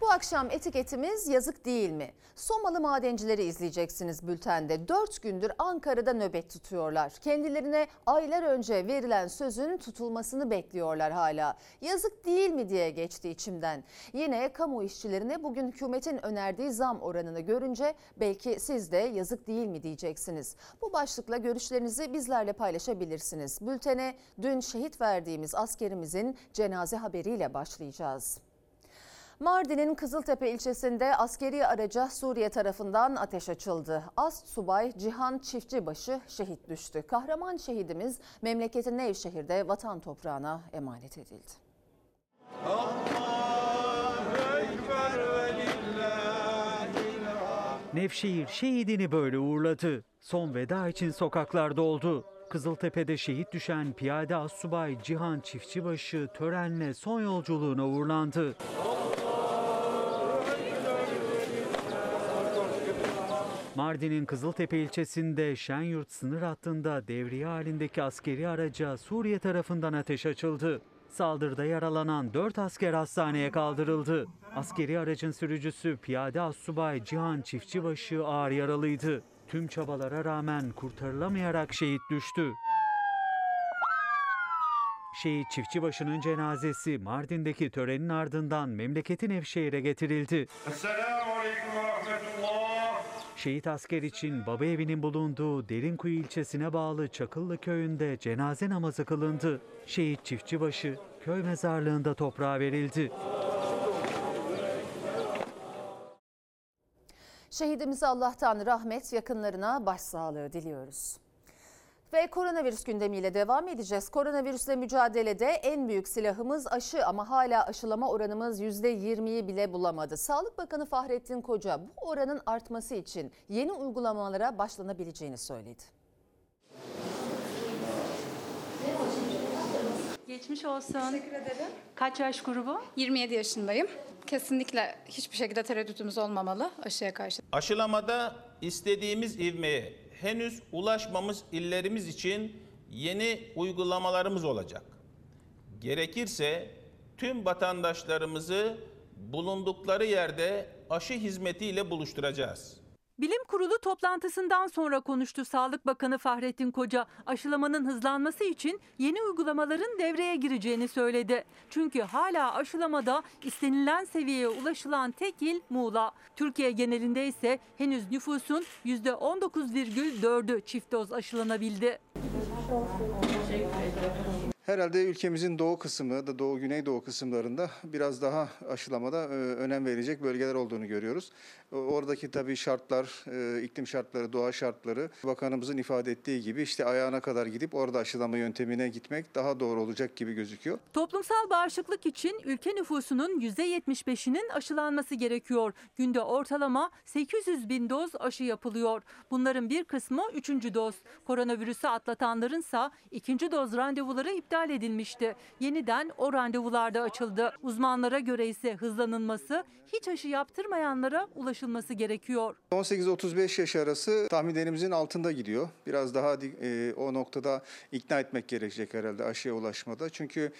Bu akşam etiketimiz yazık değil mi? Somalı madencileri izleyeceksiniz bültende. Dört gündür Ankara'da nöbet tutuyorlar. Kendilerine aylar önce verilen sözün tutulmasını bekliyorlar hala. Yazık değil mi diye geçti içimden. Yine kamu işçilerine bugün hükümetin önerdiği zam oranını görünce belki siz de yazık değil mi diyeceksiniz. Bu başlıkla görüşlerinizi bizlerle paylaşabilirsiniz. Bültene dün şehit verdiğimiz askerimizin cenaze haberiyle başlayacağız. Mardin'in Kızıltepe ilçesinde askeri araca Suriye tarafından ateş açıldı. Ast subay Cihan Çiftçibaşı şehit düştü. Kahraman şehidimiz memleketi Nevşehir'de vatan toprağına emanet edildi. Nevşehir şehidini böyle uğurladı. Son veda için sokaklar doldu. Kızıltepe'de şehit düşen piyade assubay Cihan Çiftçibaşı törenle son yolculuğuna uğurlandı. Mardin'in Kızıltepe ilçesinde Şenyurt sınır hattında devriye halindeki askeri araca Suriye tarafından ateş açıldı. Saldırıda yaralanan 4 asker hastaneye kaldırıldı. Askeri aracın sürücüsü piyade assubay Cihan Çiftçibaşı ağır yaralıydı. Tüm çabalara rağmen kurtarılamayarak şehit düştü. Şehit Çiftçibaşı'nın cenazesi Mardin'deki törenin ardından memleketi Nevşehir'e getirildi. Esselamu Aleyküm ve. Şehit asker için baba evinin bulunduğu Derinkuyu ilçesine bağlı Çakıllı köyünde cenaze namazı kılındı. Şehit Çiftçibaşı köy mezarlığında toprağa verildi. Şehidimize Allah'tan rahmet, yakınlarına başsağlığı diliyoruz. Ve koronavirüs gündemiyle devam edeceğiz. Koronavirüsle mücadelede en büyük silahımız aşı ama hala aşılama oranımız %20'yi bile bulamadı. Sağlık Bakanı Fahrettin Koca bu oranın artması için yeni uygulamalara başlanabileceğini söyledi. Geçmiş olsun. Teşekkür ederim. Kaç yaş grubu? 27 yaşındayım. Kesinlikle hiçbir şekilde tereddütümüz olmamalı aşıya karşı. Aşılamada istediğimiz ivmeye henüz ulaşmamış illerimiz için yeni uygulamalarımız olacak. Gerekirse tüm vatandaşlarımızı bulundukları yerde aşı hizmetiyle buluşturacağız. Bilim Kurulu toplantısından sonra konuştu Sağlık Bakanı Fahrettin Koca. Aşılamanın hızlanması için yeni uygulamaların devreye gireceğini söyledi. Çünkü hala aşılamada istenilen seviyeye ulaşılan tek il Muğla. Türkiye genelinde ise henüz nüfusun %19,4'ü çift doz aşılanabildi. Herhalde ülkemizin doğu kısmı da doğu güneydoğu kısımlarında biraz daha aşılamada e, önem verecek bölgeler olduğunu görüyoruz. O- Oradaki tabii şartlar, e, iklim şartları, doğa şartları bakanımızın ifade ettiği gibi işte ayağına kadar gidip orada aşılama yöntemine gitmek daha doğru olacak gibi gözüküyor. Toplumsal bağışıklık için ülke nüfusunun %75'inin aşılanması gerekiyor. Günde ortalama 800 bin doz aşı yapılıyor. Bunların bir kısmı 3. doz. Koronavirüsü atlatanlarınsa ikinci doz randevuları iptal edilmişti. Yeniden o randevular da açıldı. Uzmanlara göre ise hızlanılması hiç aşı yaptırmayanlara ulaşılması gerekiyor. 18-35 yaş arası tahminlerimizin altında gidiyor. Biraz daha e, o noktada ikna etmek gerekecek herhalde aşıya ulaşmada. Çünkü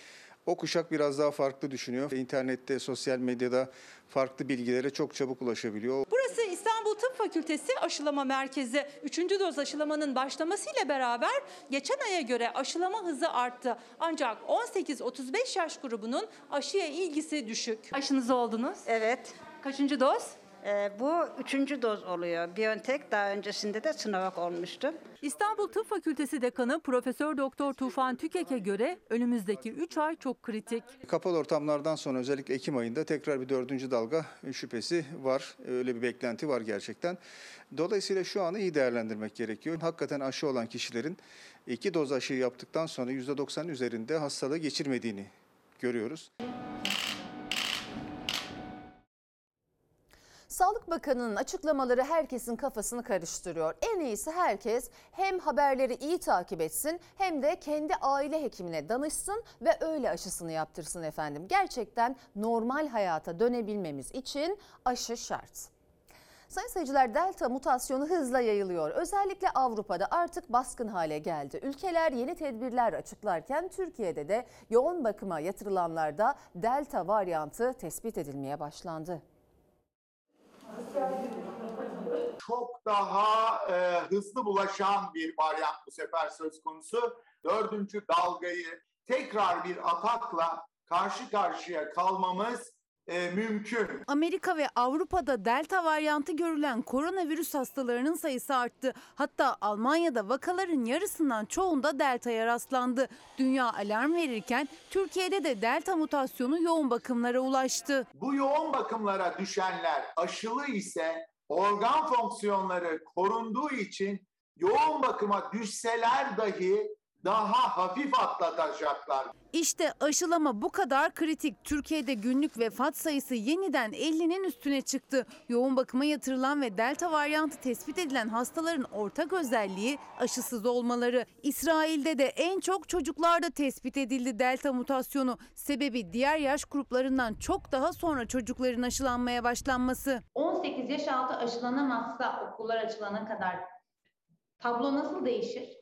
o kuşak biraz daha farklı düşünüyor. İnternette, sosyal medyada farklı bilgilere çok çabuk ulaşabiliyor. Burası İstanbul Tıp Fakültesi aşılama merkezi. Üçüncü doz aşılamanın başlamasıyla beraber geçen aya göre aşılama hızı arttı. Ancak 18-35 yaş grubunun aşıya ilgisi düşük. Aşınız oldunuz. Evet. Kaçıncı doz? Ee, bu üçüncü doz oluyor. Biontech daha öncesinde de Sinovac olmuştu. İstanbul Tıp Fakültesi Dekanı Profesör Doktor Tufan Tükek'e göre önümüzdeki 3 ay çok kritik. Kapalı ortamlardan sonra özellikle Ekim ayında tekrar bir dördüncü dalga şüphesi var. Öyle bir beklenti var gerçekten. Dolayısıyla şu anı iyi değerlendirmek gerekiyor. Hakikaten aşı olan kişilerin iki doz aşı yaptıktan sonra %90 üzerinde hastalığı geçirmediğini görüyoruz. Sağlık Bakanı'nın açıklamaları herkesin kafasını karıştırıyor. En iyisi herkes hem haberleri iyi takip etsin hem de kendi aile hekimine danışsın ve öyle aşısını yaptırsın efendim. Gerçekten normal hayata dönebilmemiz için aşı şart. Sayın seyirciler Delta mutasyonu hızla yayılıyor. Özellikle Avrupa'da artık baskın hale geldi. Ülkeler yeni tedbirler açıklarken Türkiye'de de yoğun bakıma yatırılanlarda Delta varyantı tespit edilmeye başlandı. Çok daha e, hızlı bulaşan bir varyant bu sefer söz konusu. Dördüncü dalgayı tekrar bir atakla karşı karşıya kalmamız e, mümkün. Amerika ve Avrupa'da delta varyantı görülen koronavirüs hastalarının sayısı arttı. Hatta Almanya'da vakaların yarısından çoğunda deltaya rastlandı. Dünya alarm verirken Türkiye'de de delta mutasyonu yoğun bakımlara ulaştı. Bu yoğun bakımlara düşenler aşılı ise organ fonksiyonları korunduğu için yoğun bakıma düşseler dahi daha hafif atlatacaklar. İşte aşılama bu kadar kritik. Türkiye'de günlük vefat sayısı yeniden 50'nin üstüne çıktı. Yoğun bakıma yatırılan ve delta varyantı tespit edilen hastaların ortak özelliği aşısız olmaları. İsrail'de de en çok çocuklarda tespit edildi delta mutasyonu. Sebebi diğer yaş gruplarından çok daha sonra çocukların aşılanmaya başlanması. 18 yaş altı aşılanamazsa okullar açılana kadar tablo nasıl değişir?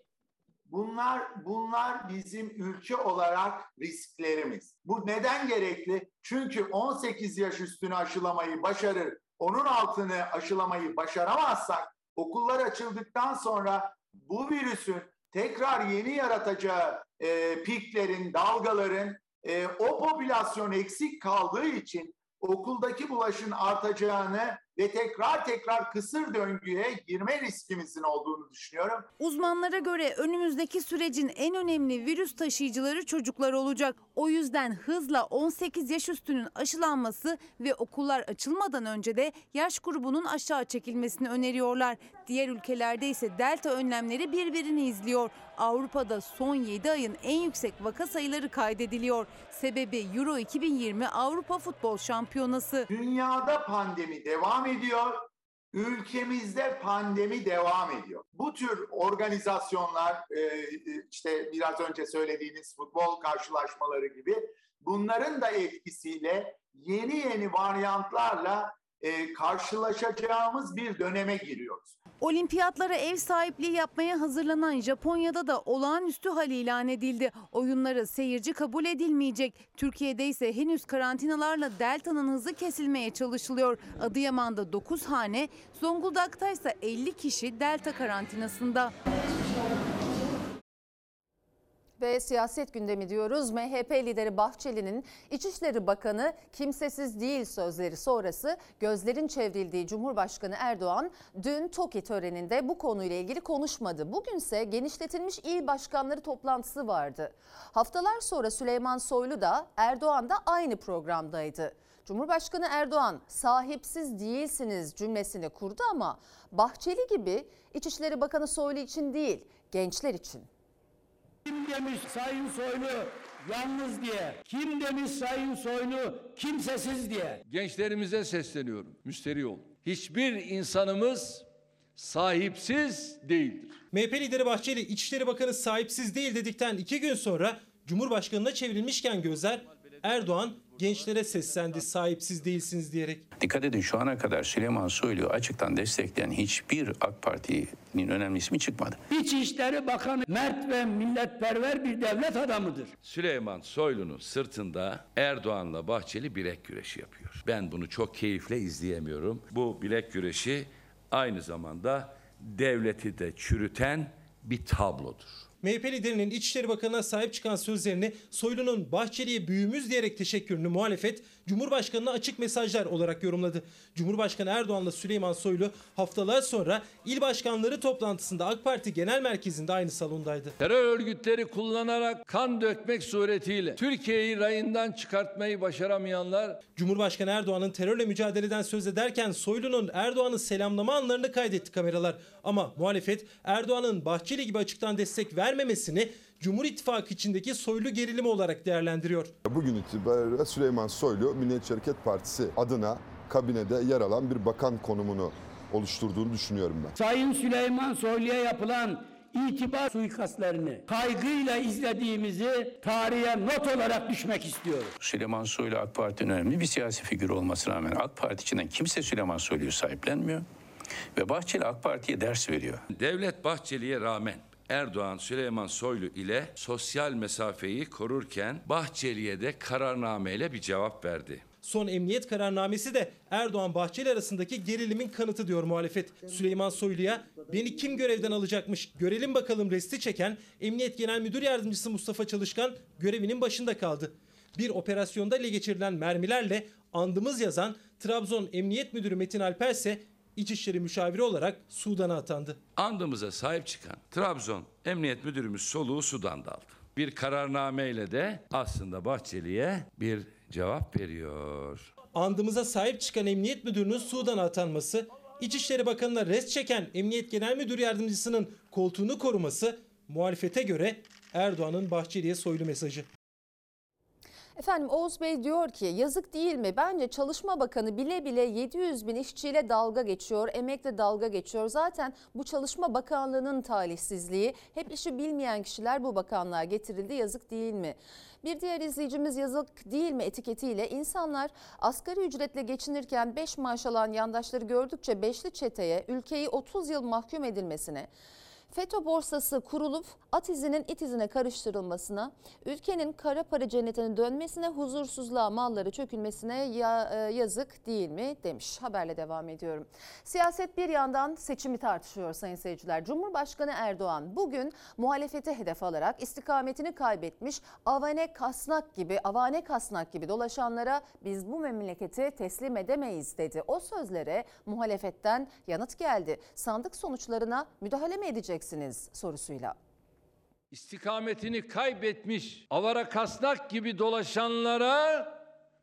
Bunlar bunlar bizim ülke olarak risklerimiz. Bu neden gerekli? Çünkü 18 yaş üstünü aşılamayı başarır, onun altını aşılamayı başaramazsak okullar açıldıktan sonra bu virüsün tekrar yeni yaratacağı e, piklerin, dalgaların e, o popülasyon eksik kaldığı için okuldaki bulaşın artacağını ve tekrar tekrar kısır döngüye girme riskimizin olduğunu düşünüyorum. Uzmanlara göre önümüzdeki sürecin en önemli virüs taşıyıcıları çocuklar olacak. O yüzden hızla 18 yaş üstünün aşılanması ve okullar açılmadan önce de yaş grubunun aşağı çekilmesini öneriyorlar. Diğer ülkelerde ise delta önlemleri birbirini izliyor. Avrupa'da son 7 ayın en yüksek vaka sayıları kaydediliyor. Sebebi Euro 2020 Avrupa Futbol Şampiyonası. Dünyada pandemi devam ediyor. Ülkemizde pandemi devam ediyor. Bu tür organizasyonlar e, işte biraz önce söylediğiniz futbol karşılaşmaları gibi bunların da etkisiyle yeni yeni varyantlarla e, karşılaşacağımız bir döneme giriyoruz. Olimpiyatlara ev sahipliği yapmaya hazırlanan Japonya'da da olağanüstü hal ilan edildi. Oyunlara seyirci kabul edilmeyecek. Türkiye'de ise henüz karantinalarla delta'nın hızı kesilmeye çalışılıyor. Adıyaman'da 9 hane, Zonguldak'ta ise 50 kişi delta karantinasında. Ve siyaset gündemi diyoruz. MHP lideri Bahçeli'nin İçişleri Bakanı kimsesiz değil sözleri sonrası gözlerin çevrildiği Cumhurbaşkanı Erdoğan dün TOKİ töreninde bu konuyla ilgili konuşmadı. Bugünse genişletilmiş il başkanları toplantısı vardı. Haftalar sonra Süleyman Soylu da Erdoğan da aynı programdaydı. Cumhurbaşkanı Erdoğan sahipsiz değilsiniz cümlesini kurdu ama Bahçeli gibi İçişleri Bakanı Soylu için değil gençler için. Kim demiş Sayın Soylu yalnız diye? Kim demiş Sayın Soylu kimsesiz diye? Gençlerimize sesleniyorum. Müsteri olun. Hiçbir insanımız sahipsiz değildir. MHP lideri Bahçeli İçişleri Bakanı sahipsiz değil dedikten iki gün sonra Cumhurbaşkanı'na çevrilmişken gözler Erdoğan gençlere seslendi sahipsiz değilsiniz diyerek. Dikkat edin şu ana kadar Süleyman Soylu'yu açıktan destekleyen hiçbir AK Parti'nin önemli ismi çıkmadı. İçişleri Bakanı mert ve milletperver bir devlet adamıdır. Süleyman Soylu'nun sırtında Erdoğan'la Bahçeli bilek güreşi yapıyor. Ben bunu çok keyifle izleyemiyorum. Bu bilek güreşi aynı zamanda devleti de çürüten bir tablodur. MHP liderinin İçişleri Bakanı'na sahip çıkan sözlerini Soylu'nun Bahçeli'ye büyüğümüz diyerek teşekkürünü muhalefet Cumhurbaşkanı'na açık mesajlar olarak yorumladı. Cumhurbaşkanı Erdoğan'la Süleyman Soylu haftalar sonra il başkanları toplantısında AK Parti Genel Merkezi'nde aynı salondaydı. Terör örgütleri kullanarak kan dökmek suretiyle Türkiye'yi rayından çıkartmayı başaramayanlar Cumhurbaşkanı Erdoğan'ın terörle mücadeleden söz ederken Soylu'nun Erdoğan'ı selamlama anlarını kaydetti kameralar. Ama muhalefet Erdoğan'ın Bahçeli gibi açıktan destek vermemesini Cumhur İttifakı içindeki soylu gerilimi olarak değerlendiriyor. Bugün itibariyle Süleyman Soylu Milliyetçi Hareket Partisi adına kabinede yer alan bir bakan konumunu oluşturduğunu düşünüyorum ben. Sayın Süleyman Soylu'ya yapılan itibar suikastlerini kaygıyla izlediğimizi tarihe not olarak düşmek istiyorum. Süleyman Soylu AK Parti'nin önemli bir siyasi figür olmasına rağmen AK Parti içinden kimse Süleyman Soylu'yu sahiplenmiyor. Ve Bahçeli AK Parti'ye ders veriyor. Devlet Bahçeli'ye rağmen Erdoğan Süleyman Soylu ile sosyal mesafeyi korurken Bahçeli'ye de kararnameyle bir cevap verdi. Son emniyet kararnamesi de Erdoğan Bahçeli arasındaki gerilimin kanıtı diyor muhalefet. Süleyman Soylu'ya beni kim görevden alacakmış görelim bakalım resti çeken Emniyet Genel Müdür Yardımcısı Mustafa Çalışkan görevinin başında kaldı. Bir operasyonda ele geçirilen mermilerle andımız yazan Trabzon Emniyet Müdürü Metin Alper ise İçişleri Müşaviri olarak Sudan'a atandı. Andımıza sahip çıkan Trabzon Emniyet Müdürümüz soluğu Sudan'da aldı. Bir kararnameyle de aslında Bahçeli'ye bir cevap veriyor. Andımıza sahip çıkan Emniyet Müdürü'nün Sudan'a atanması, İçişleri Bakanı'na rest çeken Emniyet Genel Müdür Yardımcısının koltuğunu koruması muhalefete göre Erdoğan'ın Bahçeli'ye soylu mesajı. Efendim Oğuz Bey diyor ki yazık değil mi? Bence Çalışma Bakanı bile bile 700 bin işçiyle dalga geçiyor, emekle dalga geçiyor. Zaten bu Çalışma Bakanlığı'nın talihsizliği. Hep işi bilmeyen kişiler bu bakanlığa getirildi. Yazık değil mi? Bir diğer izleyicimiz yazık değil mi etiketiyle insanlar asgari ücretle geçinirken 5 maaş alan yandaşları gördükçe beşli çeteye ülkeyi 30 yıl mahkum edilmesine FETÖ borsası kurulup at izinin it izine karıştırılmasına, ülkenin kara para cennetine dönmesine, huzursuzluğa, malları çökülmesine ya, e, yazık değil mi demiş. Haberle devam ediyorum. Siyaset bir yandan seçimi tartışıyor sayın seyirciler. Cumhurbaşkanı Erdoğan bugün muhalefeti hedef alarak istikametini kaybetmiş avane kasnak gibi, avane kasnak gibi dolaşanlara biz bu memleketi teslim edemeyiz dedi. O sözlere muhalefetten yanıt geldi. Sandık sonuçlarına müdahale mi edeceksiniz sorusuyla. istikametini kaybetmiş avara kasnak gibi dolaşanlara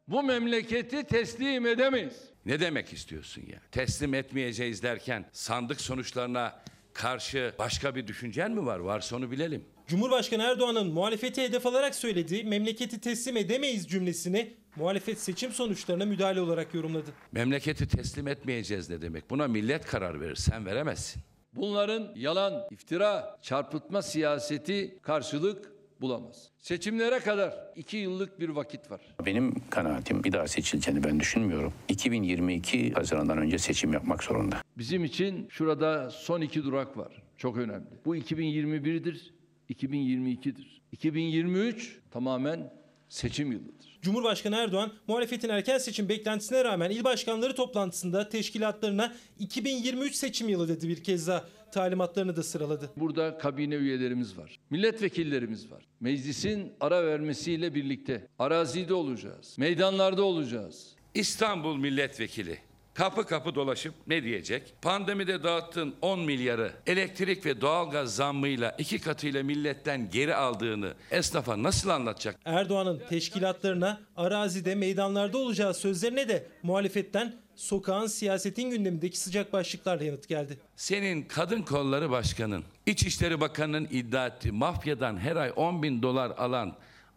bu memleketi teslim edemeyiz. Ne demek istiyorsun ya? Teslim etmeyeceğiz derken sandık sonuçlarına karşı başka bir düşüncen mi var? Varsa onu bilelim. Cumhurbaşkanı Erdoğan'ın muhalefeti hedef alarak söylediği memleketi teslim edemeyiz cümlesini muhalefet seçim sonuçlarına müdahale olarak yorumladı. Memleketi teslim etmeyeceğiz ne demek? Buna millet karar verir. Sen veremezsin. Bunların yalan, iftira, çarpıtma siyaseti karşılık bulamaz. Seçimlere kadar iki yıllık bir vakit var. Benim kanaatim bir daha seçileceğini ben düşünmüyorum. 2022 Haziran'dan önce seçim yapmak zorunda. Bizim için şurada son iki durak var. Çok önemli. Bu 2021'dir, 2022'dir. 2023 tamamen seçim yılıdır. Cumhurbaşkanı Erdoğan muhalefetin erken seçim beklentisine rağmen il başkanları toplantısında teşkilatlarına 2023 seçim yılı dedi bir kez daha talimatlarını da sıraladı. Burada kabine üyelerimiz var. Milletvekillerimiz var. Meclisin ara vermesiyle birlikte arazide olacağız. Meydanlarda olacağız. İstanbul milletvekili kapı kapı dolaşıp ne diyecek? Pandemide dağıttığın 10 milyarı elektrik ve doğalgaz zammıyla iki katıyla milletten geri aldığını esnafa nasıl anlatacak? Erdoğan'ın teşkilatlarına arazide meydanlarda olacağı sözlerine de muhalefetten sokağın siyasetin gündemindeki sıcak başlıklarla yanıt geldi. Senin kadın kolları başkanın, İçişleri Bakanı'nın iddia ettiği mafyadan her ay 10 bin dolar alan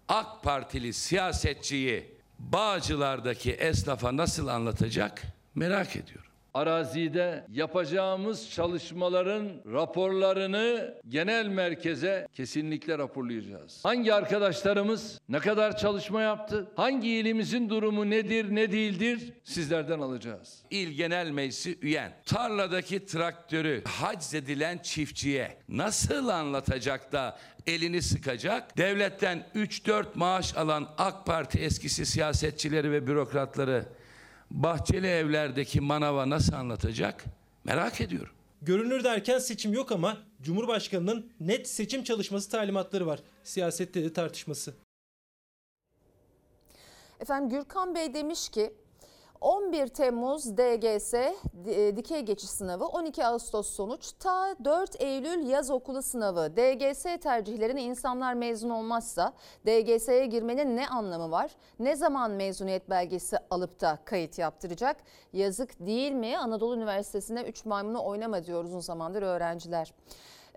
AK Partili siyasetçiyi Bağcılar'daki esnafa nasıl anlatacak merak ediyorum. Arazide yapacağımız çalışmaların raporlarını genel merkeze kesinlikle raporlayacağız. Hangi arkadaşlarımız ne kadar çalışma yaptı? Hangi ilimizin durumu nedir, ne değildir? Sizlerden alacağız. İl Genel Meclisi üyen tarladaki traktörü haczedilen çiftçiye nasıl anlatacak da elini sıkacak? Devletten 3-4 maaş alan AK Parti eskisi siyasetçileri ve bürokratları Bahçeli evlerdeki manava nasıl anlatacak? Merak ediyorum. Görünür derken seçim yok ama Cumhurbaşkanı'nın net seçim çalışması talimatları var. Siyasette de tartışması. Efendim Gürkan Bey demiş ki 11 Temmuz DGS di- dikey geçiş sınavı 12 Ağustos sonuç ta 4 Eylül yaz okulu sınavı DGS tercihlerini insanlar mezun olmazsa DGS'ye girmenin ne anlamı var? Ne zaman mezuniyet belgesi alıp da kayıt yaptıracak? Yazık değil mi? Anadolu Üniversitesi'ne 3 maymunu oynama diyor uzun zamandır öğrenciler.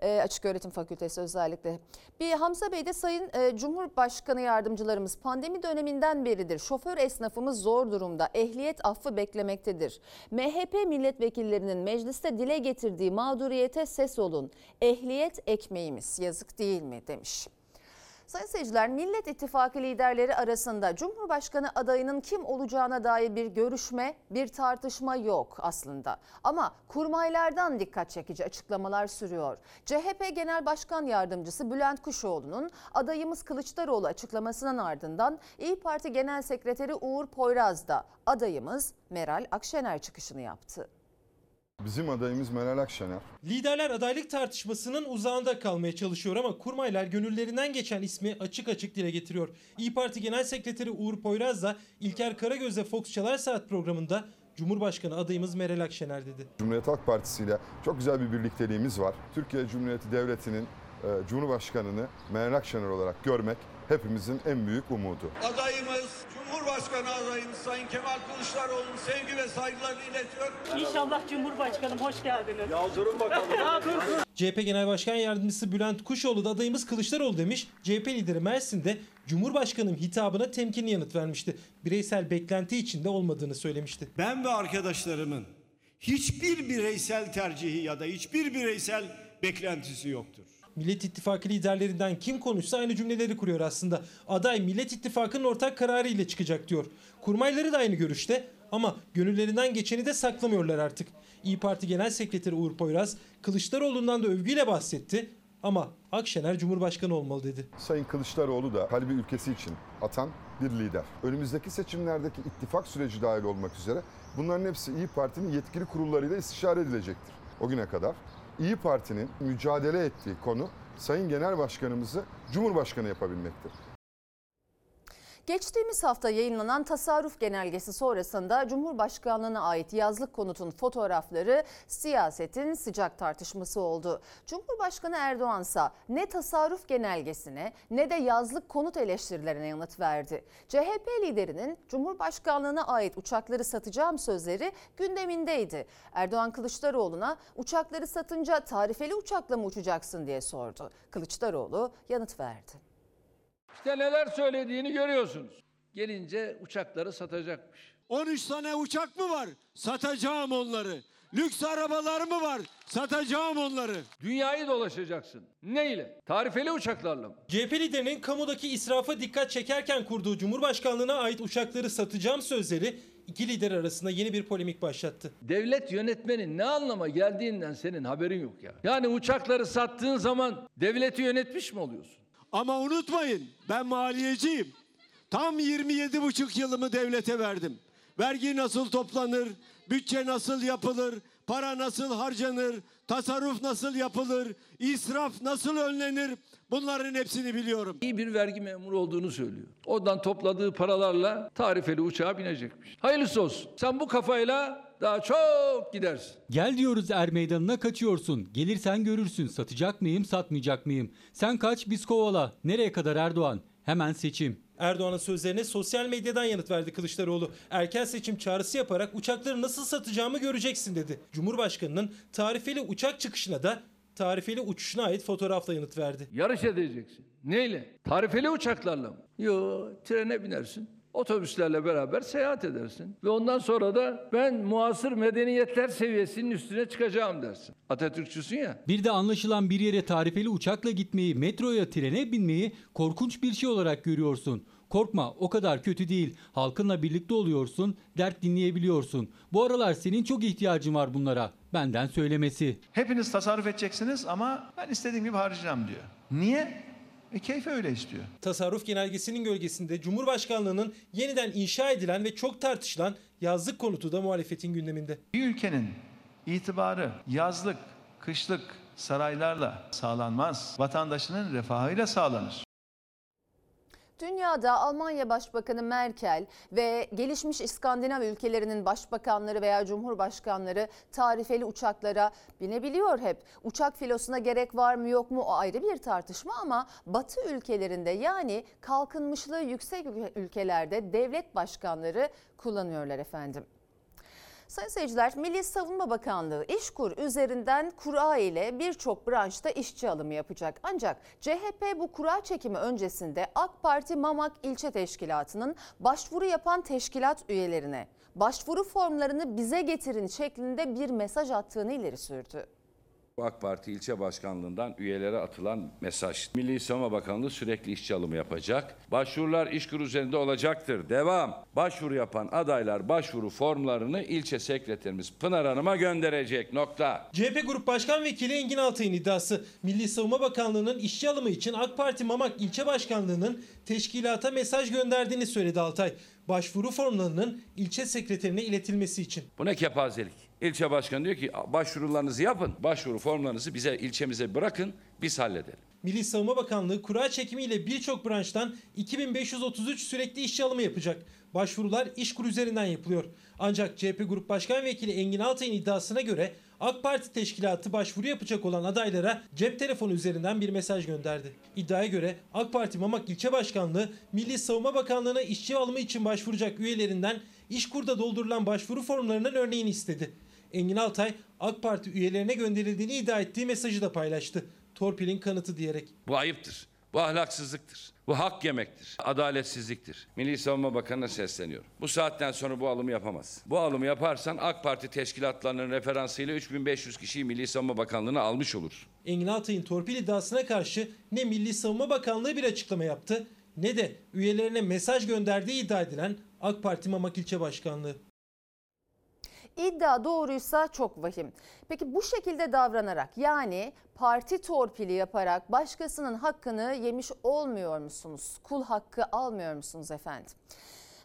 E, Açık Öğretim Fakültesi özellikle. Bir Hamza Bey de Sayın e, Cumhurbaşkanı yardımcılarımız pandemi döneminden beridir şoför esnafımız zor durumda. Ehliyet affı beklemektedir. MHP milletvekillerinin mecliste dile getirdiği mağduriyete ses olun. Ehliyet ekmeğimiz yazık değil mi demiş. Sayın seyirciler, Millet İttifakı liderleri arasında Cumhurbaşkanı adayının kim olacağına dair bir görüşme, bir tartışma yok aslında. Ama kurmaylardan dikkat çekici açıklamalar sürüyor. CHP Genel Başkan Yardımcısı Bülent Kuşoğlu'nun adayımız Kılıçdaroğlu açıklamasının ardından İyi Parti Genel Sekreteri Uğur Poyraz da adayımız Meral Akşener çıkışını yaptı. Bizim adayımız Meral Akşener. Liderler adaylık tartışmasının uzağında kalmaya çalışıyor ama kurmaylar gönüllerinden geçen ismi açık açık dile getiriyor. İyi Parti Genel Sekreteri Uğur Poyraz da İlker Karagöz'le Fox Çalar Saat programında Cumhurbaşkanı adayımız Meral Akşener dedi. Cumhuriyet Halk Partisi ile çok güzel bir birlikteliğimiz var. Türkiye Cumhuriyeti Devleti'nin e, Cumhurbaşkanı'nı Meral Akşener olarak görmek hepimizin en büyük umudu. Adayımız, Cumhurbaşkanı adayımız Sayın Kemal Kılıçdaroğlu'nun sevgi ve saygılarını iletiyor. İnşallah Cumhurbaşkanım hoş geldiniz. Ya durun bakalım. CHP Genel Başkan Yardımcısı Bülent Kuşoğlu da adayımız Kılıçdaroğlu demiş. CHP lideri Mersin'de Cumhurbaşkanım hitabına temkinli yanıt vermişti. Bireysel beklenti içinde olmadığını söylemişti. Ben ve arkadaşlarımın hiçbir bireysel tercihi ya da hiçbir bireysel beklentisi yoktur. Millet İttifakı liderlerinden kim konuşsa aynı cümleleri kuruyor aslında. Aday Millet İttifakı'nın ortak kararı ile çıkacak diyor. Kurmayları da aynı görüşte ama gönüllerinden geçeni de saklamıyorlar artık. İyi Parti Genel Sekreteri Uğur Poyraz Kılıçdaroğlu'ndan da övgüyle bahsetti ama Akşener Cumhurbaşkanı olmalı dedi. Sayın Kılıçdaroğlu da kalbi ülkesi için atan bir lider. Önümüzdeki seçimlerdeki ittifak süreci dahil olmak üzere bunların hepsi İyi Parti'nin yetkili kurullarıyla istişare edilecektir. O güne kadar İyi Parti'nin mücadele ettiği konu Sayın Genel Başkanımızı Cumhurbaşkanı yapabilmektir. Geçtiğimiz hafta yayınlanan tasarruf genelgesi sonrasında Cumhurbaşkanlığına ait yazlık konutun fotoğrafları siyasetin sıcak tartışması oldu. Cumhurbaşkanı Erdoğan ne tasarruf genelgesine ne de yazlık konut eleştirilerine yanıt verdi. CHP liderinin Cumhurbaşkanlığına ait uçakları satacağım sözleri gündemindeydi. Erdoğan Kılıçdaroğlu'na uçakları satınca tarifeli uçakla mı uçacaksın diye sordu. Kılıçdaroğlu yanıt verdi. İşte neler söylediğini görüyorsunuz. Gelince uçakları satacakmış. 13 tane uçak mı var? Satacağım onları. Lüks arabalar mı var? Satacağım onları. Dünyayı dolaşacaksın. Neyle? Tarifeli uçaklarla mı? CHP liderinin kamudaki israfa dikkat çekerken kurduğu Cumhurbaşkanlığına ait uçakları satacağım sözleri iki lider arasında yeni bir polemik başlattı. Devlet yönetmenin ne anlama geldiğinden senin haberin yok ya. Yani uçakları sattığın zaman devleti yönetmiş mi oluyorsun? Ama unutmayın ben maliyeciyim. Tam 27 buçuk yılımı devlete verdim. Vergi nasıl toplanır, bütçe nasıl yapılır, para nasıl harcanır, tasarruf nasıl yapılır, israf nasıl önlenir bunların hepsini biliyorum. İyi bir vergi memuru olduğunu söylüyor. Oradan topladığı paralarla tarifeli uçağa binecekmiş. Hayırlısı olsun. Sen bu kafayla daha çok gidersin. Gel diyoruz er meydanına kaçıyorsun. Gelirsen görürsün satacak mıyım satmayacak mıyım. Sen kaç biz kovala. Nereye kadar Erdoğan? Hemen seçim. Erdoğan'ın sözlerine sosyal medyadan yanıt verdi Kılıçdaroğlu. Erken seçim çağrısı yaparak uçakları nasıl satacağımı göreceksin dedi. Cumhurbaşkanının tarifeli uçak çıkışına da tarifeli uçuşuna ait fotoğrafla yanıt verdi. Yarış edeceksin. Neyle? Tarifeli uçaklarla mı? Yo, trene binersin. Otobüslerle beraber seyahat edersin. Ve ondan sonra da ben muasır medeniyetler seviyesinin üstüne çıkacağım dersin. Atatürkçüsün ya. Bir de anlaşılan bir yere tarifeli uçakla gitmeyi, metroya, trene binmeyi korkunç bir şey olarak görüyorsun. Korkma o kadar kötü değil. Halkınla birlikte oluyorsun, dert dinleyebiliyorsun. Bu aralar senin çok ihtiyacın var bunlara. Benden söylemesi. Hepiniz tasarruf edeceksiniz ama ben istediğim gibi harcayacağım diyor. Niye? E keyfi öyle istiyor. Tasarruf genelgesinin gölgesinde Cumhurbaşkanlığının yeniden inşa edilen ve çok tartışılan yazlık konutu da muhalefetin gündeminde. Bir ülkenin itibarı yazlık, kışlık saraylarla sağlanmaz. Vatandaşının refahıyla sağlanır. Dünyada Almanya Başbakanı Merkel ve gelişmiş İskandinav ülkelerinin başbakanları veya cumhurbaşkanları tarifeli uçaklara binebiliyor hep. Uçak filosuna gerek var mı yok mu o ayrı bir tartışma ama Batı ülkelerinde yani kalkınmışlığı yüksek ülkelerde devlet başkanları kullanıyorlar efendim. Sayın seyirciler, Milli Savunma Bakanlığı İşkur üzerinden kura ile birçok branşta işçi alımı yapacak. Ancak CHP bu kura çekimi öncesinde AK Parti Mamak İlçe Teşkilatı'nın başvuru yapan teşkilat üyelerine başvuru formlarını bize getirin şeklinde bir mesaj attığını ileri sürdü. AK Parti ilçe başkanlığından üyelere atılan mesaj. Milli Savunma Bakanlığı sürekli işçi alımı yapacak. Başvurular işkur üzerinde olacaktır. Devam. Başvuru yapan adaylar başvuru formlarını ilçe sekreterimiz Pınar Hanım'a gönderecek. Nokta. CHP Grup Başkan Vekili Engin Altay'ın iddiası Milli Savunma Bakanlığı'nın işçi alımı için AK Parti Mamak İlçe Başkanlığı'nın teşkilata mesaj gönderdiğini söyledi Altay. Başvuru formlarının ilçe sekreterine iletilmesi için. Bu ne kepazelik? İlçe başkanı diyor ki başvurularınızı yapın. Başvuru formlarınızı bize ilçemize bırakın biz halledelim. Milli Savunma Bakanlığı kura çekimiyle birçok branştan 2533 sürekli işçi alımı yapacak. Başvurular İşkur üzerinden yapılıyor. Ancak CHP Grup Başkan Vekili Engin Altay'ın iddiasına göre AK Parti teşkilatı başvuru yapacak olan adaylara cep telefonu üzerinden bir mesaj gönderdi. İddiaya göre AK Parti Mamak İlçe Başkanlığı Milli Savunma Bakanlığı'na işçi alımı için başvuracak üyelerinden İşkur'da doldurulan başvuru formlarının örneğini istedi. Engin Altay AK Parti üyelerine gönderildiğini iddia ettiği mesajı da paylaştı. Torpilin kanıtı diyerek. Bu ayıptır. Bu ahlaksızlıktır. Bu hak yemektir. Adaletsizliktir. Milli Savunma Bakanı'na sesleniyorum. Bu saatten sonra bu alımı yapamaz. Bu alımı yaparsan AK Parti teşkilatlarının referansıyla 3500 kişiyi Milli Savunma Bakanlığı'na almış olur. Engin Altay'ın torpil iddiasına karşı ne Milli Savunma Bakanlığı bir açıklama yaptı ne de üyelerine mesaj gönderdiği iddia edilen AK Parti Mamak İlçe Başkanlığı. İddia doğruysa çok vahim. Peki bu şekilde davranarak yani parti torpili yaparak başkasının hakkını yemiş olmuyor musunuz? Kul hakkı almıyor musunuz efendim?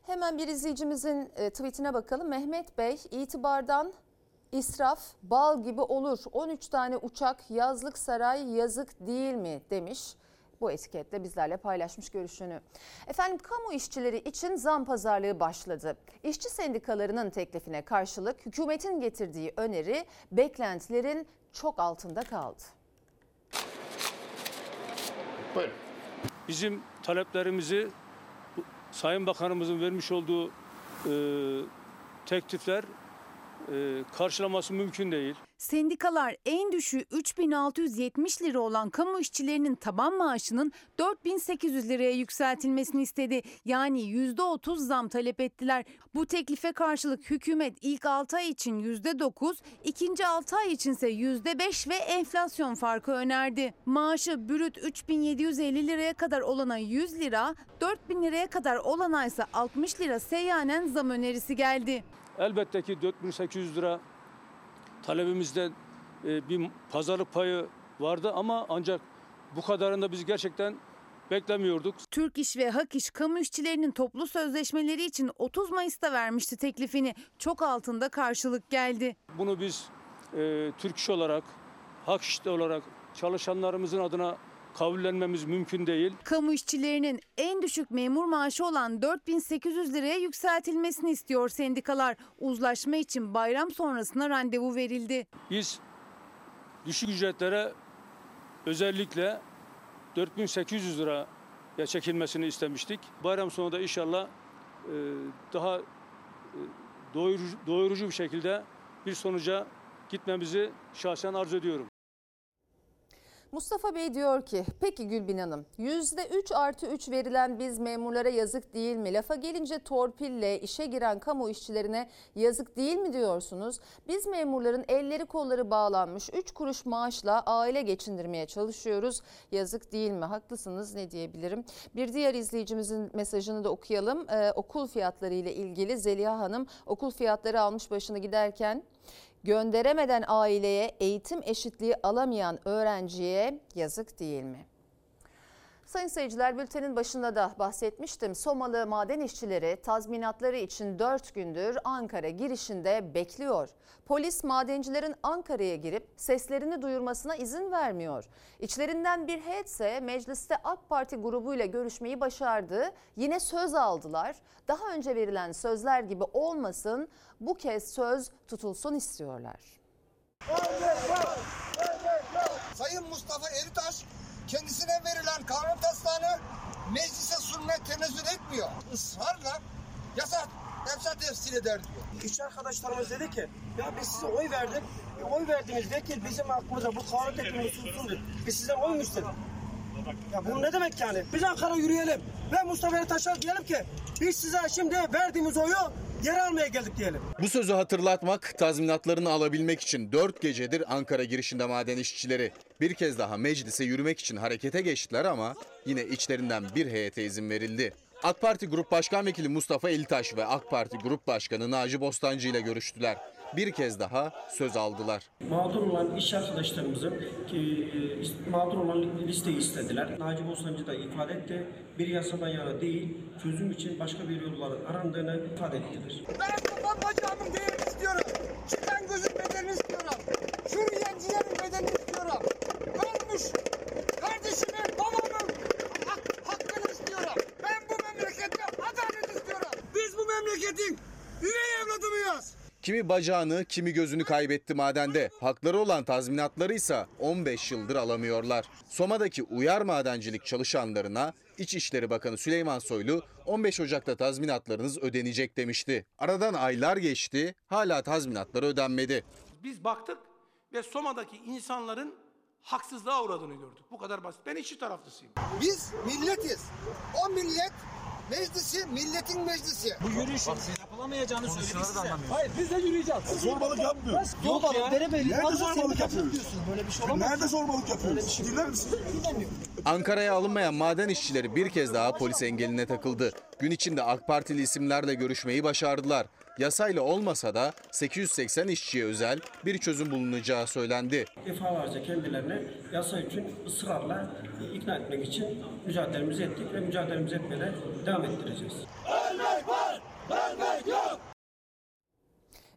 Hemen bir izleyicimizin e, tweetine bakalım. Mehmet Bey itibardan israf bal gibi olur. 13 tane uçak yazlık saray yazık değil mi demiş bu etiketle bizlerle paylaşmış görüşünü. Efendim kamu işçileri için zam pazarlığı başladı. İşçi sendikalarının teklifine karşılık hükümetin getirdiği öneri beklentilerin çok altında kaldı. Buyurun. Bizim taleplerimizi Sayın Bakanımızın vermiş olduğu e, teklifler e, karşılaması mümkün değil. Sendikalar en düşüğü 3670 lira olan kamu işçilerinin taban maaşının 4800 liraya yükseltilmesini istedi. Yani %30 zam talep ettiler. Bu teklife karşılık hükümet ilk 6 ay için %9, ikinci 6 ay içinse %5 ve enflasyon farkı önerdi. Maaşı brüt 3750 liraya kadar olana 100 lira, 4000 liraya kadar olana ise 60 lira seyyanen zam önerisi geldi. Elbette ki 4800 lira talebimizde e, bir pazarlık payı vardı ama ancak bu kadarını da biz gerçekten beklemiyorduk. Türk İş ve Hak İş kamu işçilerinin toplu sözleşmeleri için 30 Mayıs'ta vermişti teklifini. Çok altında karşılık geldi. Bunu biz e, Türk İş olarak, Hak İş olarak çalışanlarımızın adına kabullenmemiz mümkün değil. Kamu işçilerinin en düşük memur maaşı olan 4800 liraya yükseltilmesini istiyor sendikalar. Uzlaşma için bayram sonrasına randevu verildi. Biz düşük ücretlere özellikle 4800 liraya çekilmesini istemiştik. Bayram sonu da inşallah e, daha e, doyurucu, doyurucu bir şekilde bir sonuca gitmemizi şahsen arzu ediyorum. Mustafa Bey diyor ki peki Gülbin Hanım %3 artı 3 verilen biz memurlara yazık değil mi? Lafa gelince torpille işe giren kamu işçilerine yazık değil mi diyorsunuz? Biz memurların elleri kolları bağlanmış 3 kuruş maaşla aile geçindirmeye çalışıyoruz. Yazık değil mi? Haklısınız ne diyebilirim? Bir diğer izleyicimizin mesajını da okuyalım. Ee, okul fiyatları ile ilgili Zeliha Hanım okul fiyatları almış başını giderken gönderemeden aileye eğitim eşitliği alamayan öğrenciye yazık değil mi? Sayın seyirciler bültenin başında da bahsetmiştim. Somalı maden işçileri tazminatları için 4 gündür Ankara girişinde bekliyor. Polis madencilerin Ankara'ya girip seslerini duyurmasına izin vermiyor. İçlerinden bir heyetse mecliste AK Parti grubuyla görüşmeyi başardı. Yine söz aldılar. Daha önce verilen sözler gibi olmasın bu kez söz tutulsun istiyorlar. Sayın Mustafa Eritaş kendisine verilen kanun taslağını meclise sunmaya tenezzül etmiyor. Israrla yasa yasa tefsir eder diyor. İşçi arkadaşlarımız dedi ki ya biz size oy verdik. E, oy verdiğimiz vekil bizim hakkımıza bu kanun teklifini sunsun dedi. Biz size oy istedik? Ya bu ne demek yani? Biz Ankara yürüyelim ve Mustafa Ertaş'a diyelim ki biz size şimdi verdiğimiz oyu geri almaya geldik diyelim. Bu sözü hatırlatmak, tazminatlarını alabilmek için 4 gecedir Ankara girişinde maden işçileri bir kez daha meclise yürümek için harekete geçtiler ama yine içlerinden bir heyete izin verildi. AK Parti Grup Başkan Vekili Mustafa İltaş ve AK Parti Grup Başkanı Naci Bostancı ile görüştüler. Bir kez daha söz aldılar. Mağdur olan iş arkadaşlarımızın ki, e, mağdur olan listeyi istediler. Naci Bostancı da ifade etti. Bir yasadan yana değil, çözüm için başka bir yolların arandığını ifade ettiler. Ben kafam bacağımın değerini istiyorum. Çıkan gözün bedelini istiyorum. Şuriyencilerin bedelini istiyorum. Ölmüş kardeşimin, babamın hak, hakkını istiyorum. Ben bu memlekette adalet istiyorum. Biz bu memleketin üvey evladı mıyız? Kimi bacağını, kimi gözünü kaybetti madende. Hakları olan tazminatları ise 15 yıldır alamıyorlar. Soma'daki uyar madencilik çalışanlarına İçişleri Bakanı Süleyman Soylu 15 Ocak'ta tazminatlarınız ödenecek demişti. Aradan aylar geçti, hala tazminatları ödenmedi. Biz baktık ve Soma'daki insanların haksızlığa uğradığını gördük. Bu kadar basit. Ben işçi taraflısıyım. Biz milletiz. O millet meclisi milletin meclisi. Bu yürüyüşün yapılamayacağını söyledi size. Hayır biz de yürüyeceğiz. Zorbalık yapmıyoruz. Yok Yok ya. ya. Derebeylik Nerede zorbalık yapıyoruz? Böyle bir şey olamaz. Nerede zorbalık yapıyoruz? Şey Dinler misin? Ankara'ya alınmayan maden işçileri bir kez daha polis engeline takıldı. Gün içinde AK Partili isimlerle görüşmeyi başardılar. Yasayla olmasa da 880 işçiye özel bir çözüm bulunacağı söylendi. Defalarca kendilerine yasa için ısrarla ikna etmek için mücadelemizi ettik ve mücadelemizi etmeye devam ettireceğiz. Ölmek var, ölmek.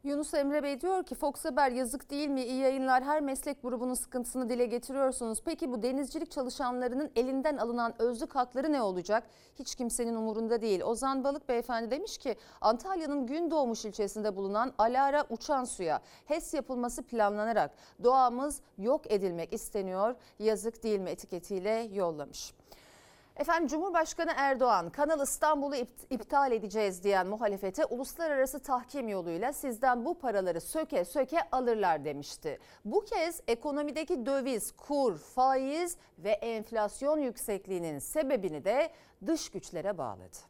Yunus Emre Bey diyor ki Fox Haber yazık değil mi? İyi yayınlar her meslek grubunun sıkıntısını dile getiriyorsunuz. Peki bu denizcilik çalışanlarının elinden alınan özlük hakları ne olacak? Hiç kimsenin umurunda değil. Ozan Balık Beyefendi demiş ki Antalya'nın Gündoğmuş ilçesinde bulunan Alara uçan suya HES yapılması planlanarak doğamız yok edilmek isteniyor. Yazık değil mi etiketiyle yollamış. Efendim Cumhurbaşkanı Erdoğan Kanal İstanbul'u ipt- iptal edeceğiz diyen muhalefete uluslararası tahkim yoluyla sizden bu paraları söke söke alırlar demişti. Bu kez ekonomideki döviz, kur, faiz ve enflasyon yüksekliğinin sebebini de dış güçlere bağladı.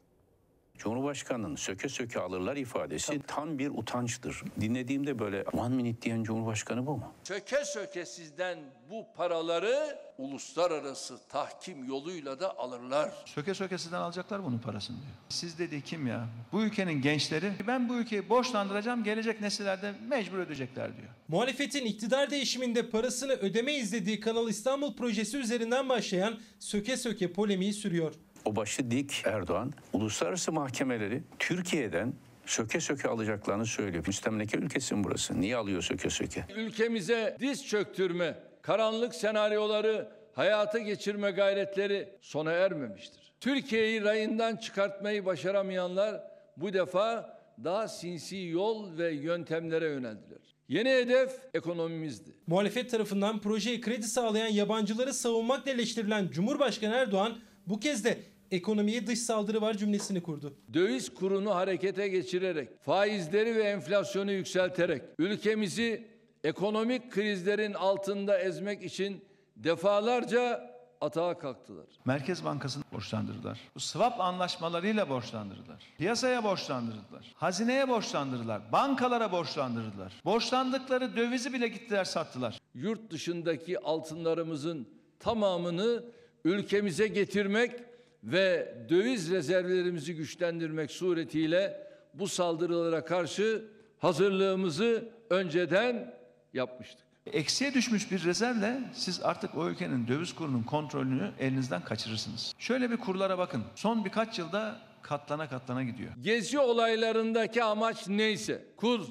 Cumhurbaşkanının söke söke alırlar ifadesi tam bir utançtır. Dinlediğimde böyle one minute diyen Cumhurbaşkanı bu mu? Söke söke sizden bu paraları uluslararası tahkim yoluyla da alırlar. Söke söke sizden alacaklar bunun parasını diyor. Siz dedi kim ya? Bu ülkenin gençleri ben bu ülkeyi borçlandıracağım gelecek nesillerde mecbur ödeyecekler diyor. Muhalefetin iktidar değişiminde parasını ödeme izlediği Kanal İstanbul projesi üzerinden başlayan söke söke polemiği sürüyor. O başı dik Erdoğan uluslararası mahkemeleri Türkiye'den söke söke alacaklarını söylüyor. Müstemleke ülkesi mi burası? Niye alıyor söke söke? Ülkemize diz çöktürme, karanlık senaryoları hayata geçirme gayretleri sona ermemiştir. Türkiye'yi rayından çıkartmayı başaramayanlar bu defa daha sinsi yol ve yöntemlere yöneldiler. Yeni hedef ekonomimizdi. Muhalefet tarafından projeye kredi sağlayan yabancıları savunmakla eleştirilen Cumhurbaşkanı Erdoğan bu kez de ekonomiye dış saldırı var cümlesini kurdu. Döviz kurunu harekete geçirerek, faizleri ve enflasyonu yükselterek ülkemizi ekonomik krizlerin altında ezmek için defalarca atağa kalktılar. Merkez Bankası'nı borçlandırdılar. Bu swap anlaşmalarıyla borçlandırdılar. Piyasaya borçlandırdılar. Hazineye borçlandırdılar. Bankalara borçlandırdılar. Borçlandıkları dövizi bile gittiler sattılar. Yurt dışındaki altınlarımızın tamamını ülkemize getirmek ve döviz rezervlerimizi güçlendirmek suretiyle bu saldırılara karşı hazırlığımızı önceden yapmıştık. Eksiye düşmüş bir rezervle siz artık o ülkenin döviz kurunun kontrolünü elinizden kaçırırsınız. Şöyle bir kurlara bakın. Son birkaç yılda katlana katlana gidiyor. Gezi olaylarındaki amaç neyse kur,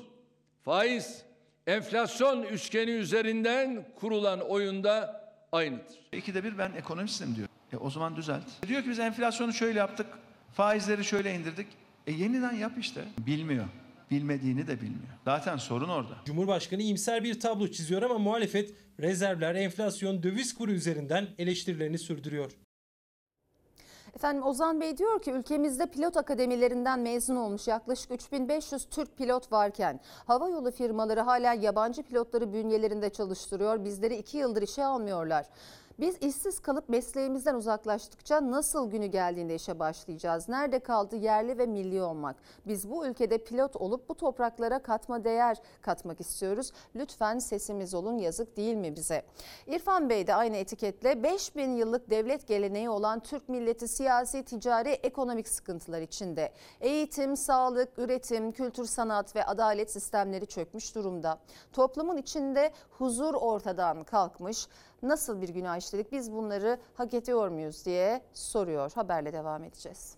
faiz, enflasyon üçgeni üzerinden kurulan oyunda aynıdır. İkide bir ben ekonomistim diyor. E o zaman düzelt. Diyor ki biz enflasyonu şöyle yaptık, faizleri şöyle indirdik. E yeniden yap işte. Bilmiyor. Bilmediğini de bilmiyor. Zaten sorun orada. Cumhurbaşkanı iyimser bir tablo çiziyor ama muhalefet rezervler, enflasyon, döviz kuru üzerinden eleştirilerini sürdürüyor. Efendim Ozan Bey diyor ki ülkemizde pilot akademilerinden mezun olmuş yaklaşık 3500 Türk pilot varken havayolu firmaları hala yabancı pilotları bünyelerinde çalıştırıyor. Bizleri 2 yıldır işe almıyorlar. Biz işsiz kalıp mesleğimizden uzaklaştıkça nasıl günü geldiğinde işe başlayacağız? Nerede kaldı yerli ve milli olmak? Biz bu ülkede pilot olup bu topraklara katma değer katmak istiyoruz. Lütfen sesimiz olun yazık değil mi bize? İrfan Bey de aynı etiketle 5000 yıllık devlet geleneği olan Türk milleti siyasi, ticari, ekonomik sıkıntılar içinde. Eğitim, sağlık, üretim, kültür, sanat ve adalet sistemleri çökmüş durumda. Toplumun içinde huzur ortadan kalkmış. Nasıl bir günah işledik biz bunları hak ediyor muyuz diye soruyor. Haberle devam edeceğiz.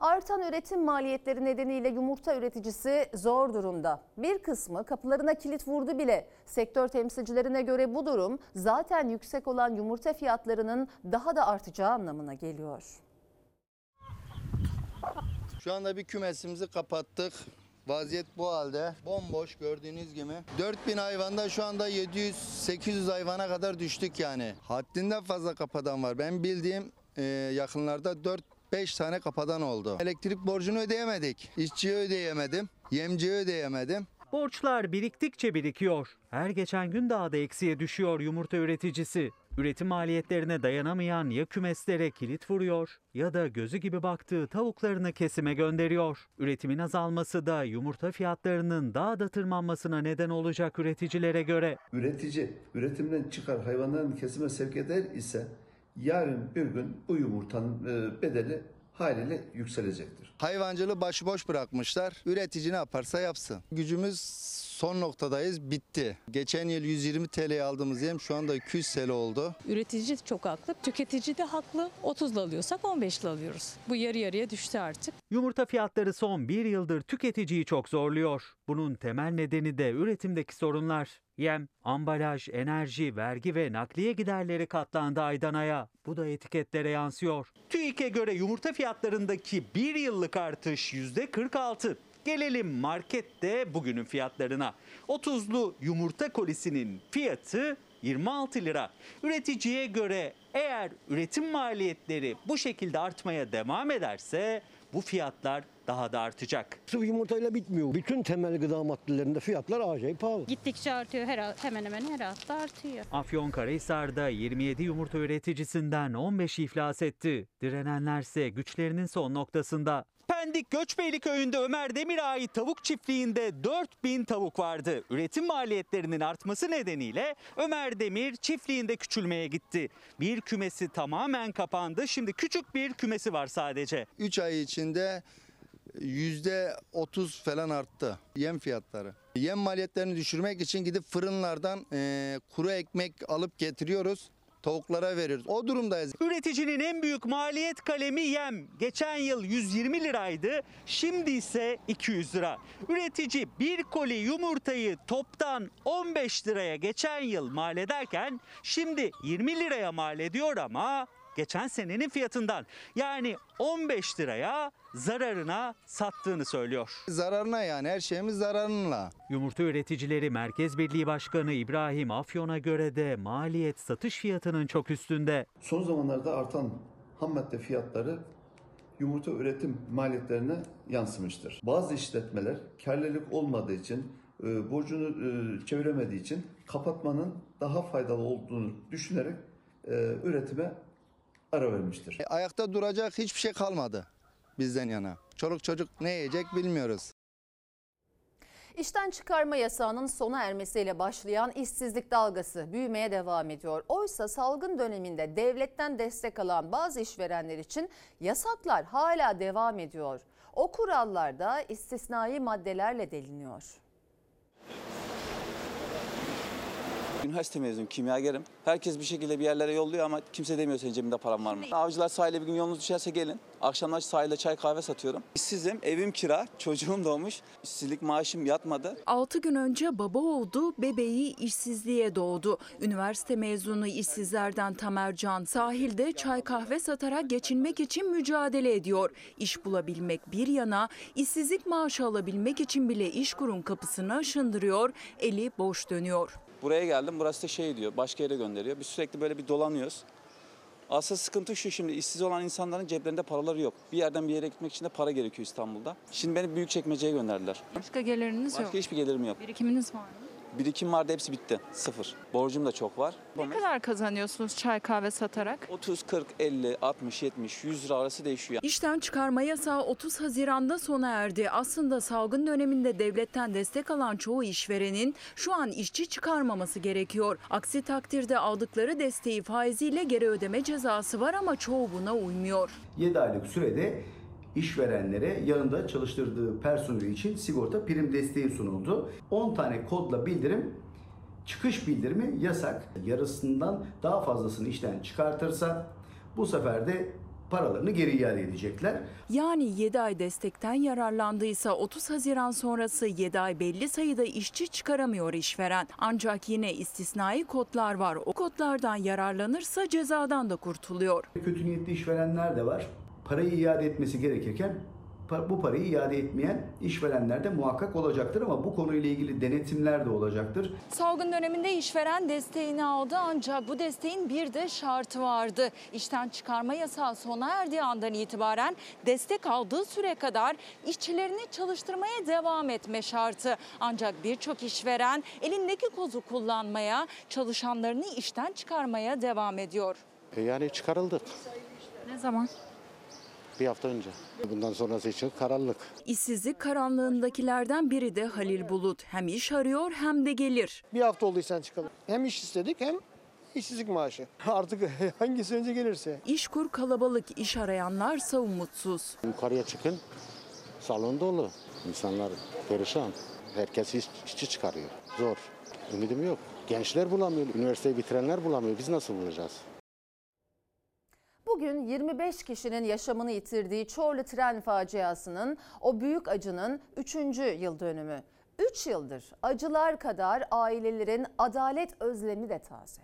Artan üretim maliyetleri nedeniyle yumurta üreticisi zor durumda. Bir kısmı kapılarına kilit vurdu bile. Sektör temsilcilerine göre bu durum zaten yüksek olan yumurta fiyatlarının daha da artacağı anlamına geliyor. Şu anda bir kümesimizi kapattık. Vaziyet bu halde. Bomboş gördüğünüz gibi. 4000 hayvanda şu anda 700-800 hayvana kadar düştük yani. Haddinden fazla kapadan var. Ben bildiğim e, yakınlarda 4-5 tane kapadan oldu. Elektrik borcunu ödeyemedik. İşçiye ödeyemedim. Yemciye ödeyemedim. Borçlar biriktikçe birikiyor. Her geçen gün daha da eksiye düşüyor yumurta üreticisi. Üretim maliyetlerine dayanamayan ya kümeslere kilit vuruyor ya da gözü gibi baktığı tavuklarını kesime gönderiyor. Üretimin azalması da yumurta fiyatlarının daha da tırmanmasına neden olacak üreticilere göre. Üretici üretimden çıkar hayvanların kesime sevk eder ise yarın bir gün bu yumurtanın e, bedeli haliyle yükselecektir. Hayvancılığı başıboş bırakmışlar. Üretici ne yaparsa yapsın. Gücümüz son noktadayız. Bitti. Geçen yıl 120 TL'ye aldığımız yem şu anda 200 TL oldu. Üretici çok haklı, tüketici de haklı. 30'la alıyorsak 15'le alıyoruz. Bu yarı yarıya düştü artık. Yumurta fiyatları son bir yıldır tüketiciyi çok zorluyor. Bunun temel nedeni de üretimdeki sorunlar. Yem, ambalaj, enerji, vergi ve nakliye giderleri katlandı aydan aya. Bu da etiketlere yansıyor. TÜİK'e göre yumurta fiyatlarındaki bir yıllık artış %46. Gelelim markette bugünün fiyatlarına. 30'lu yumurta kolisinin fiyatı 26 lira. Üreticiye göre eğer üretim maliyetleri bu şekilde artmaya devam ederse bu fiyatlar daha da artacak. Sırf yumurtayla bitmiyor. Bütün temel gıda maddelerinde fiyatlar acayip pahalı. Gittikçe artıyor, her, hemen hemen her hafta artıyor. Afyonkarahisar'da 27 yumurta üreticisinden 15 iflas etti. Direnenlerse güçlerinin son noktasında. Pendik Göçbeyli köyünde Ömer Demir'e ait tavuk çiftliğinde 4000 tavuk vardı. Üretim maliyetlerinin artması nedeniyle Ömer Demir çiftliğinde küçülmeye gitti. Bir kümesi tamamen kapandı. Şimdi küçük bir kümesi var sadece. 3 ay içinde yüzde 30 falan arttı yem fiyatları. Yem maliyetlerini düşürmek için gidip fırınlardan eee, kuru ekmek alıp getiriyoruz. Tavuklara veriyoruz. O durumdayız. Üreticinin en büyük maliyet kalemi yem. Geçen yıl 120 liraydı, şimdi ise 200 lira. Üretici bir koli yumurtayı toptan 15 liraya geçen yıl mal ederken şimdi 20 liraya mal ediyor ama geçen senenin fiyatından yani 15 liraya zararına sattığını söylüyor. Zararına yani her şeyimiz zararına. Yumurta Üreticileri Merkez Birliği Başkanı İbrahim Afyon'a göre de maliyet satış fiyatının çok üstünde. Son zamanlarda artan ham madde fiyatları yumurta üretim maliyetlerine yansımıştır. Bazı işletmeler karlılık olmadığı için e, borcunu e, çeviremediği için kapatmanın daha faydalı olduğunu düşünerek e, üretime ara vermiştir. E, Ayakta duracak hiçbir şey kalmadı bizden yana. Çoluk çocuk ne yiyecek bilmiyoruz. İşten çıkarma yasağının sona ermesiyle başlayan işsizlik dalgası büyümeye devam ediyor. Oysa salgın döneminde devletten destek alan bazı işverenler için yasaklar hala devam ediyor. O kurallar da istisnai maddelerle deliniyor. Üniversite mezunuyum, kimyagerim. Herkes bir şekilde bir yerlere yolluyor ama kimse demiyor senin cebinde param var mı? Avcılar sahile bir gün yolunuz düşerse gelin. Akşamlar sahilde çay kahve satıyorum. İşsizim, evim kira, çocuğum doğmuş. İşsizlik maaşım yatmadı. 6 gün önce baba oldu, bebeği işsizliğe doğdu. Üniversite mezunu işsizlerden Tamercan sahilde çay kahve satarak geçinmek için mücadele ediyor. İş bulabilmek bir yana, işsizlik maaşı alabilmek için bile işkurun kapısını aşındırıyor, eli boş dönüyor. Buraya geldim, burası da şey diyor, başka yere gönderiyor. Biz sürekli böyle bir dolanıyoruz. Asıl sıkıntı şu şimdi işsiz olan insanların ceplerinde paraları yok. Bir yerden bir yere gitmek için de para gerekiyor İstanbul'da. Şimdi beni büyük çekmeceye gönderdiler. Başka geliriniz Başka hiçbir gelirim yok. Birikiminiz var mı? Birikim vardı hepsi bitti. Sıfır. Borcum da çok var. Ne kadar kazanıyorsunuz çay kahve satarak? 30, 40, 50, 60, 70, 100 lira arası değişiyor. İşten çıkarma yasağı 30 Haziran'da sona erdi. Aslında salgın döneminde devletten destek alan çoğu işverenin şu an işçi çıkarmaması gerekiyor. Aksi takdirde aldıkları desteği faiziyle geri ödeme cezası var ama çoğu buna uymuyor. 7 aylık sürede işverenlere yanında çalıştırdığı personeli için sigorta prim desteği sunuldu. 10 tane kodla bildirim çıkış bildirimi yasak. Yarısından daha fazlasını işten çıkartırsa bu sefer de paralarını geri iade edecekler. Yani 7 ay destekten yararlandıysa 30 Haziran sonrası 7 ay belli sayıda işçi çıkaramıyor işveren. Ancak yine istisnai kodlar var. O kodlardan yararlanırsa cezadan da kurtuluyor. Kötü niyetli işverenler de var. Parayı iade etmesi gerekirken bu parayı iade etmeyen işverenler de muhakkak olacaktır ama bu konuyla ilgili denetimler de olacaktır. Salgın döneminde işveren desteğini aldı ancak bu desteğin bir de şartı vardı. İşten çıkarma yasağı sona erdiği andan itibaren destek aldığı süre kadar işçilerini çalıştırmaya devam etme şartı. Ancak birçok işveren elindeki kozu kullanmaya, çalışanlarını işten çıkarmaya devam ediyor. E, Yani çıkarıldık Ne zaman? Bir hafta önce. Bundan sonrası için karanlık. İşsizlik karanlığındakilerden biri de Halil Bulut. Hem iş arıyor hem de gelir. Bir hafta oldu işten çıkalım. Hem iş istedik hem işsizlik maaşı. Artık hangisi önce gelirse. İşkur kalabalık, iş arayanlarsa umutsuz. Yukarıya çıkın salon dolu. İnsanlar perişan. Herkes iş, işçi çıkarıyor. Zor. Ümidim yok. Gençler bulamıyor. Üniversiteyi bitirenler bulamıyor. Biz nasıl bulacağız? Bugün 25 kişinin yaşamını yitirdiği Çorlu tren faciasının o büyük acının 3. yıl dönümü. 3 yıldır acılar kadar ailelerin adalet özlemi de taze.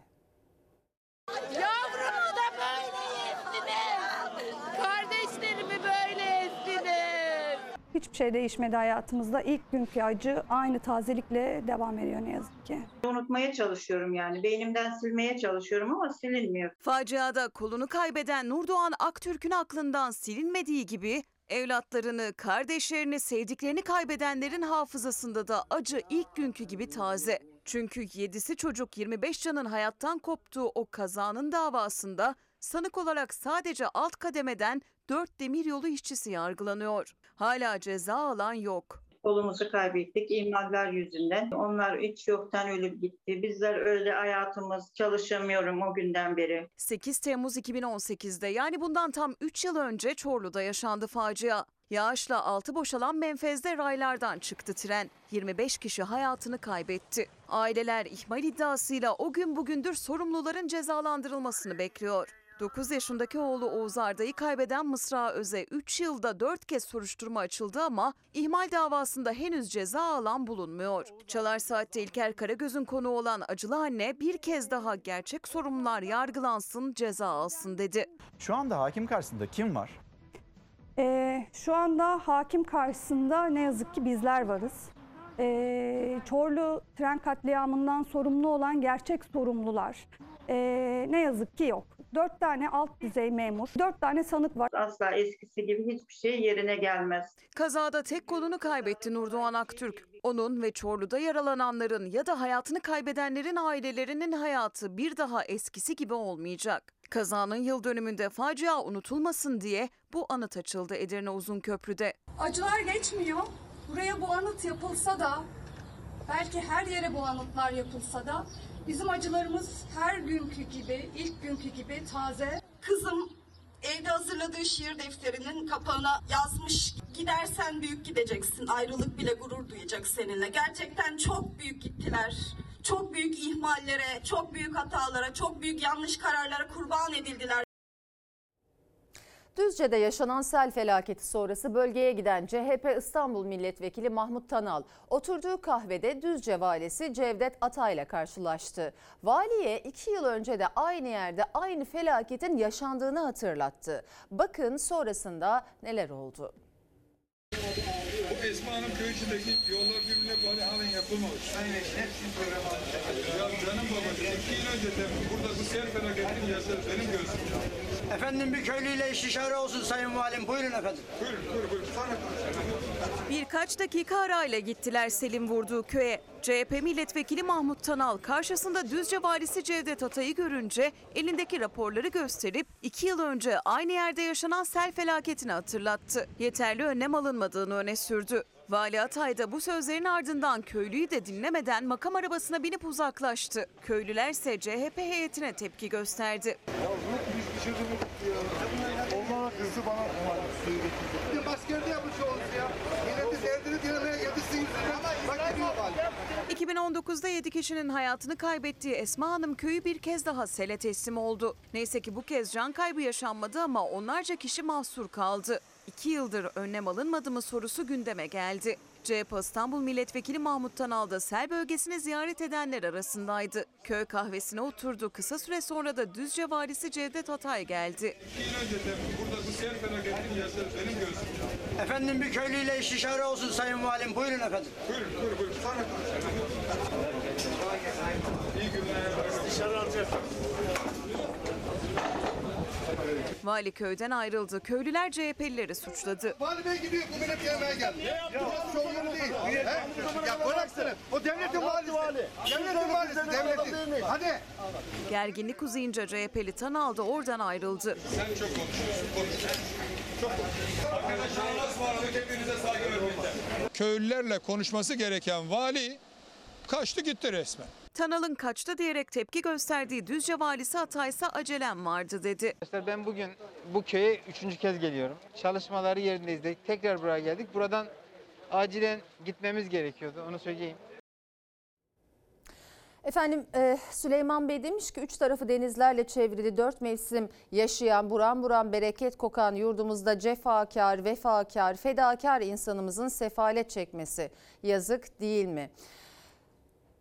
Yavrumu da böyle yestiniz. Kardeşlerimi böyle yestiniz. Hiçbir şey değişmedi hayatımızda. İlk günkü acı aynı tazelikle devam ediyor ne yazık ki. Unutmaya çalışıyorum yani. Beynimden silmeye çalışıyorum ama silinmiyor. Faciada kolunu kaybeden Nurdoğan Aktürk'ün aklından silinmediği gibi evlatlarını, kardeşlerini, sevdiklerini kaybedenlerin hafızasında da acı ilk günkü gibi taze. Çünkü 7'si çocuk 25 canın hayattan koptuğu o kazanın davasında sanık olarak sadece alt kademeden 4 demiryolu işçisi yargılanıyor. Hala ceza alan yok. Kolumuzu kaybettik ihmaller yüzünden. Onlar hiç yoktan ölüp gitti. Bizler öyle hayatımız çalışamıyorum o günden beri. 8 Temmuz 2018'de yani bundan tam 3 yıl önce Çorlu'da yaşandı facia. Yağışla altı boşalan menfezde raylardan çıktı tren. 25 kişi hayatını kaybetti. Aileler ihmal iddiasıyla o gün bugündür sorumluların cezalandırılmasını bekliyor. 9 yaşındaki oğlu Oğuz Arda'yı kaybeden Mısra Öz'e 3 yılda 4 kez soruşturma açıldı ama ihmal davasında henüz ceza alan bulunmuyor. Çalar Saat'te İlker Karagöz'ün konu olan acılı anne bir kez daha gerçek sorumlular yargılansın ceza alsın dedi. Şu anda hakim karşısında kim var? Ee, şu anda hakim karşısında ne yazık ki bizler varız. Ee, Çorlu tren katliamından sorumlu olan gerçek sorumlular ee, ne yazık ki yok. Dört tane alt düzey memur, dört tane sanık var. Asla eskisi gibi hiçbir şey yerine gelmez. Kazada tek kolunu kaybetti Nurdoğan Aktürk. Onun ve Çorlu'da yaralananların ya da hayatını kaybedenlerin ailelerinin hayatı bir daha eskisi gibi olmayacak. Kazanın yıl dönümünde facia unutulmasın diye bu anıt açıldı Edirne Uzunköprü'de. Acılar geçmiyor. Buraya bu anıt yapılsa da belki her yere bu anıtlar yapılsa da bizim acılarımız her günkü gibi, ilk günkü gibi taze. Kızım evde hazırladığı şiir defterinin kapağına yazmış. Gidersen büyük gideceksin. Ayrılık bile gurur duyacak seninle. Gerçekten çok büyük gittiler. Çok büyük ihmallere, çok büyük hatalara, çok büyük yanlış kararlara kurban edildiler. Düzce'de yaşanan sel felaketi sonrası bölgeye giden CHP İstanbul Milletvekili Mahmut Tanal oturduğu kahvede Düzce valisi Cevdet Atay'la karşılaştı. Valiye iki yıl önce de aynı yerde aynı felaketin yaşandığını hatırlattı. Bakın sonrasında neler oldu. Bu Esma Hanım köy içindeki yollar birbirine bari halen yapılmamış. Sayın hepsini program Ya canım babacığım iki yıl önce de burada bu sel felaketinin yaşadı benim gözümde. Efendim bir köylüyle istişare olsun Sayın Valim. Buyurun efendim. Buyurun, buyurun, buyurun. Sonra. Birkaç dakika arayla gittiler Selim vurduğu köye. CHP milletvekili Mahmut Tanal karşısında Düzce valisi Cevdet Atay'ı görünce elindeki raporları gösterip iki yıl önce aynı yerde yaşanan sel felaketini hatırlattı. Yeterli önlem alınmadığını öne sürdü. Vali Atay da bu sözlerin ardından köylüyü de dinlemeden makam arabasına binip uzaklaştı. Köylüler ise CHP heyetine tepki gösterdi. Onlara kızdı bana suyu getirdi. Bir de askerde yapmış olduk ya. Milleti derdini dinlemeye gelmişsin yüzünden. Bak gidiyor vali. 2019'da 7 kişinin hayatını kaybettiği Esma Hanım köyü bir kez daha sele teslim oldu. Neyse ki bu kez can kaybı yaşanmadı ama onlarca kişi mahsur kaldı. İki yıldır önlem alınmadı mı sorusu gündeme geldi. CHP İstanbul Milletvekili Mahmut Tanal da sel bölgesini ziyaret edenler arasındaydı. Köy kahvesine oturdu. Kısa süre sonra da Düzce valisi Cevdet Atay geldi. İki yıl önce de burada bu sel felaketini yaşadı benim gözümde. Efendim bir köylüyle istişare olsun Sayın Valim. Buyurun efendim. Buyurun, buyurun, buyurun. Sonra konuşalım. İyi günler. İstişare alacağız. Vali köyden ayrıldı. Köylüler CHP'lileri suçladı. Vali Bey gidiyor, bu benim yemeğe geldi. Burası çok yolu değil. He? Ya bıraksana. O devletin valisi. Devletin valisi, devletin. Hadi. Gerginlik uzayınca CHP'li Tanal da oradan ayrıldı. Sen çok konuşuyorsun, konuş. Çok konuş. Arkadaşlarınız var, hepinize saygı vermekte. Köylülerle konuşması gereken vali kaçtı gitti resmen. Tanal'ın kaçtı diyerek tepki gösterdiği Düzce valisi Ataysa acelem vardı dedi. Arkadaşlar ben bugün bu köye üçüncü kez geliyorum. Çalışmaları yerindeyiz dedik. Tekrar buraya geldik. Buradan acilen gitmemiz gerekiyordu. Onu söyleyeyim. Efendim e, Süleyman Bey demiş ki üç tarafı denizlerle çevrili dört mevsim yaşayan buram buram bereket kokan yurdumuzda cefakar, vefakar, fedakar insanımızın sefalet çekmesi yazık değil mi?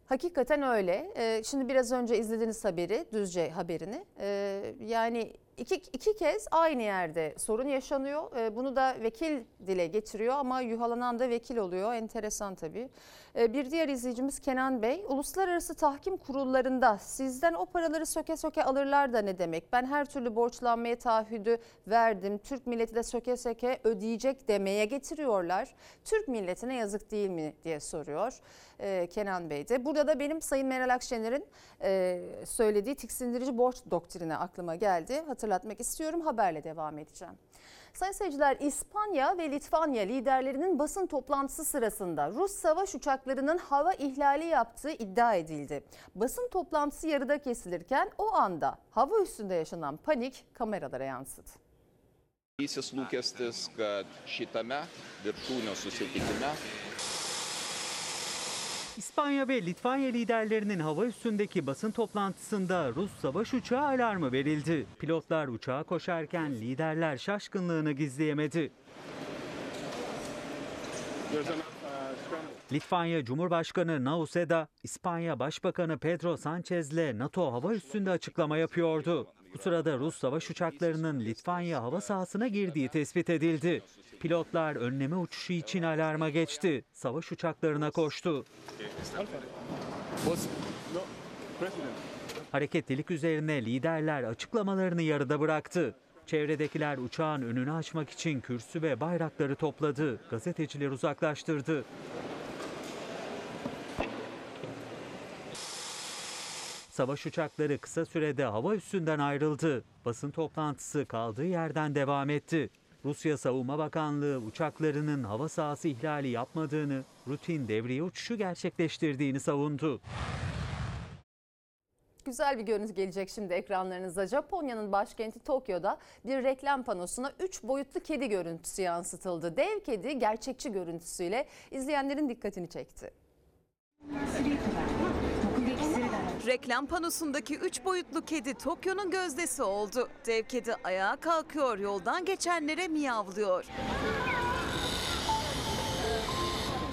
Hakikaten öyle. Ee, şimdi biraz önce izlediğiniz haberi, Düzce haberini. Ee, yani iki, iki kez aynı yerde sorun yaşanıyor. Ee, bunu da vekil dile getiriyor ama yuhalanan da vekil oluyor. Enteresan tabii. Bir diğer izleyicimiz Kenan Bey. Uluslararası tahkim kurullarında sizden o paraları söke söke alırlar da ne demek? Ben her türlü borçlanmaya taahhüdü verdim. Türk milleti de söke söke ödeyecek demeye getiriyorlar. Türk milletine yazık değil mi diye soruyor e, Kenan Bey de. Burada da benim Sayın Meral Akşener'in e, söylediği tiksindirici borç doktrini aklıma geldi. Hatırlatmak istiyorum. Haberle devam edeceğim. Sayın seyirciler İspanya ve Litvanya liderlerinin basın toplantısı sırasında Rus savaş uçaklarının hava ihlali yaptığı iddia edildi. Basın toplantısı yarıda kesilirken o anda hava üstünde yaşanan panik kameralara yansıdı. Didysis lūkestis, kad šitame viršūnių susitikime İspanya ve Litvanya liderlerinin hava üstündeki basın toplantısında Rus savaş uçağı alarmı verildi. Pilotlar uçağa koşarken liderler şaşkınlığını gizleyemedi. Litvanya Cumhurbaşkanı Nauseda, İspanya Başbakanı Pedro Sanchez'le NATO hava üstünde açıklama yapıyordu. Bu sırada Rus savaş uçaklarının Litvanya hava sahasına girdiği tespit edildi. Pilotlar önleme uçuşu için alarma geçti. Savaş uçaklarına koştu. Hareketlilik üzerine liderler açıklamalarını yarıda bıraktı. Çevredekiler uçağın önünü açmak için kürsü ve bayrakları topladı. Gazeteciler uzaklaştırdı. Savaş uçakları kısa sürede hava üstünden ayrıldı. Basın toplantısı kaldığı yerden devam etti. Rusya Savunma Bakanlığı uçaklarının hava sahası ihlali yapmadığını, rutin devriye uçuşu gerçekleştirdiğini savundu. Güzel bir görüntü gelecek şimdi ekranlarınıza. Japonya'nın başkenti Tokyo'da bir reklam panosuna 3 boyutlu kedi görüntüsü yansıtıldı. Dev kedi gerçekçi görüntüsüyle izleyenlerin dikkatini çekti. Reklam panosundaki 3 boyutlu kedi Tokyo'nun gözdesi oldu. Dev kedi ayağa kalkıyor, yoldan geçenlere miyavlıyor.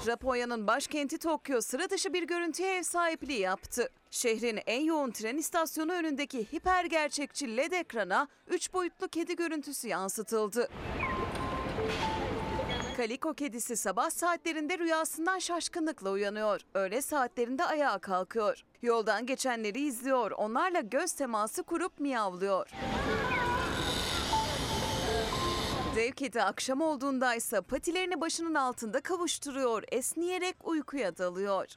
Japonya'nın başkenti Tokyo sıra dışı bir görüntüye ev sahipliği yaptı. Şehrin en yoğun tren istasyonu önündeki hiper gerçekçi LED ekrana 3 boyutlu kedi görüntüsü yansıtıldı. Kaliko kedisi sabah saatlerinde rüyasından şaşkınlıkla uyanıyor. Öğle saatlerinde ayağa kalkıyor. Yoldan geçenleri izliyor. Onlarla göz teması kurup miyavlıyor. Dev kedi akşam olduğundaysa patilerini başının altında kavuşturuyor, esniyerek uykuya dalıyor.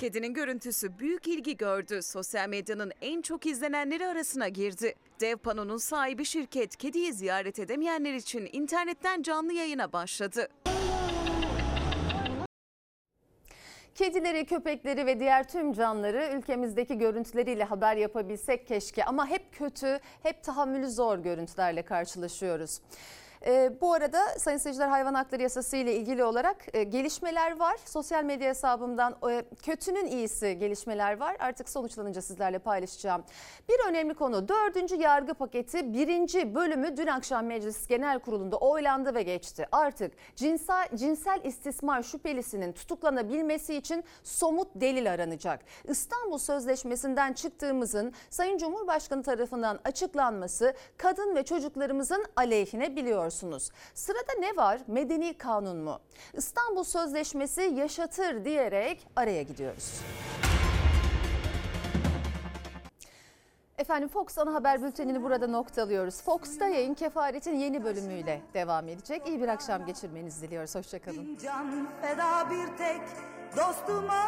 Kedinin görüntüsü büyük ilgi gördü. Sosyal medyanın en çok izlenenleri arasına girdi. Dev panonun sahibi şirket kediyi ziyaret edemeyenler için internetten canlı yayına başladı. Kedileri, köpekleri ve diğer tüm canlıları ülkemizdeki görüntüleriyle haber yapabilsek keşke ama hep kötü, hep tahammülü zor görüntülerle karşılaşıyoruz. Ee, bu arada Sayın Seyirciler Hayvan Hakları Yasası ile ilgili olarak e, gelişmeler var. Sosyal medya hesabımdan e, kötünün iyisi gelişmeler var. Artık sonuçlanınca sizlerle paylaşacağım. Bir önemli konu dördüncü yargı paketi birinci bölümü dün akşam Meclis Genel Kurulu'nda oylandı ve geçti. Artık cinsel, cinsel istismar şüphelisinin tutuklanabilmesi için somut delil aranacak. İstanbul Sözleşmesi'nden çıktığımızın Sayın Cumhurbaşkanı tarafından açıklanması kadın ve çocuklarımızın aleyhine biliyorsunuz. Sırada ne var? Medeni kanun mu? İstanbul Sözleşmesi yaşatır diyerek araya gidiyoruz. Efendim Fox ana haber bültenini burada noktalıyoruz. Fox'ta yayın kefaretin yeni bölümüyle devam edecek. İyi bir akşam geçirmenizi diliyoruz. Hoşçakalın. Can feda bir tek dostuma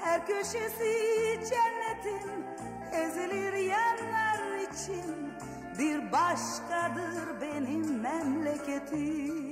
Her köşesi cennetin ezilir yerler için Bir başkadır benim memleketim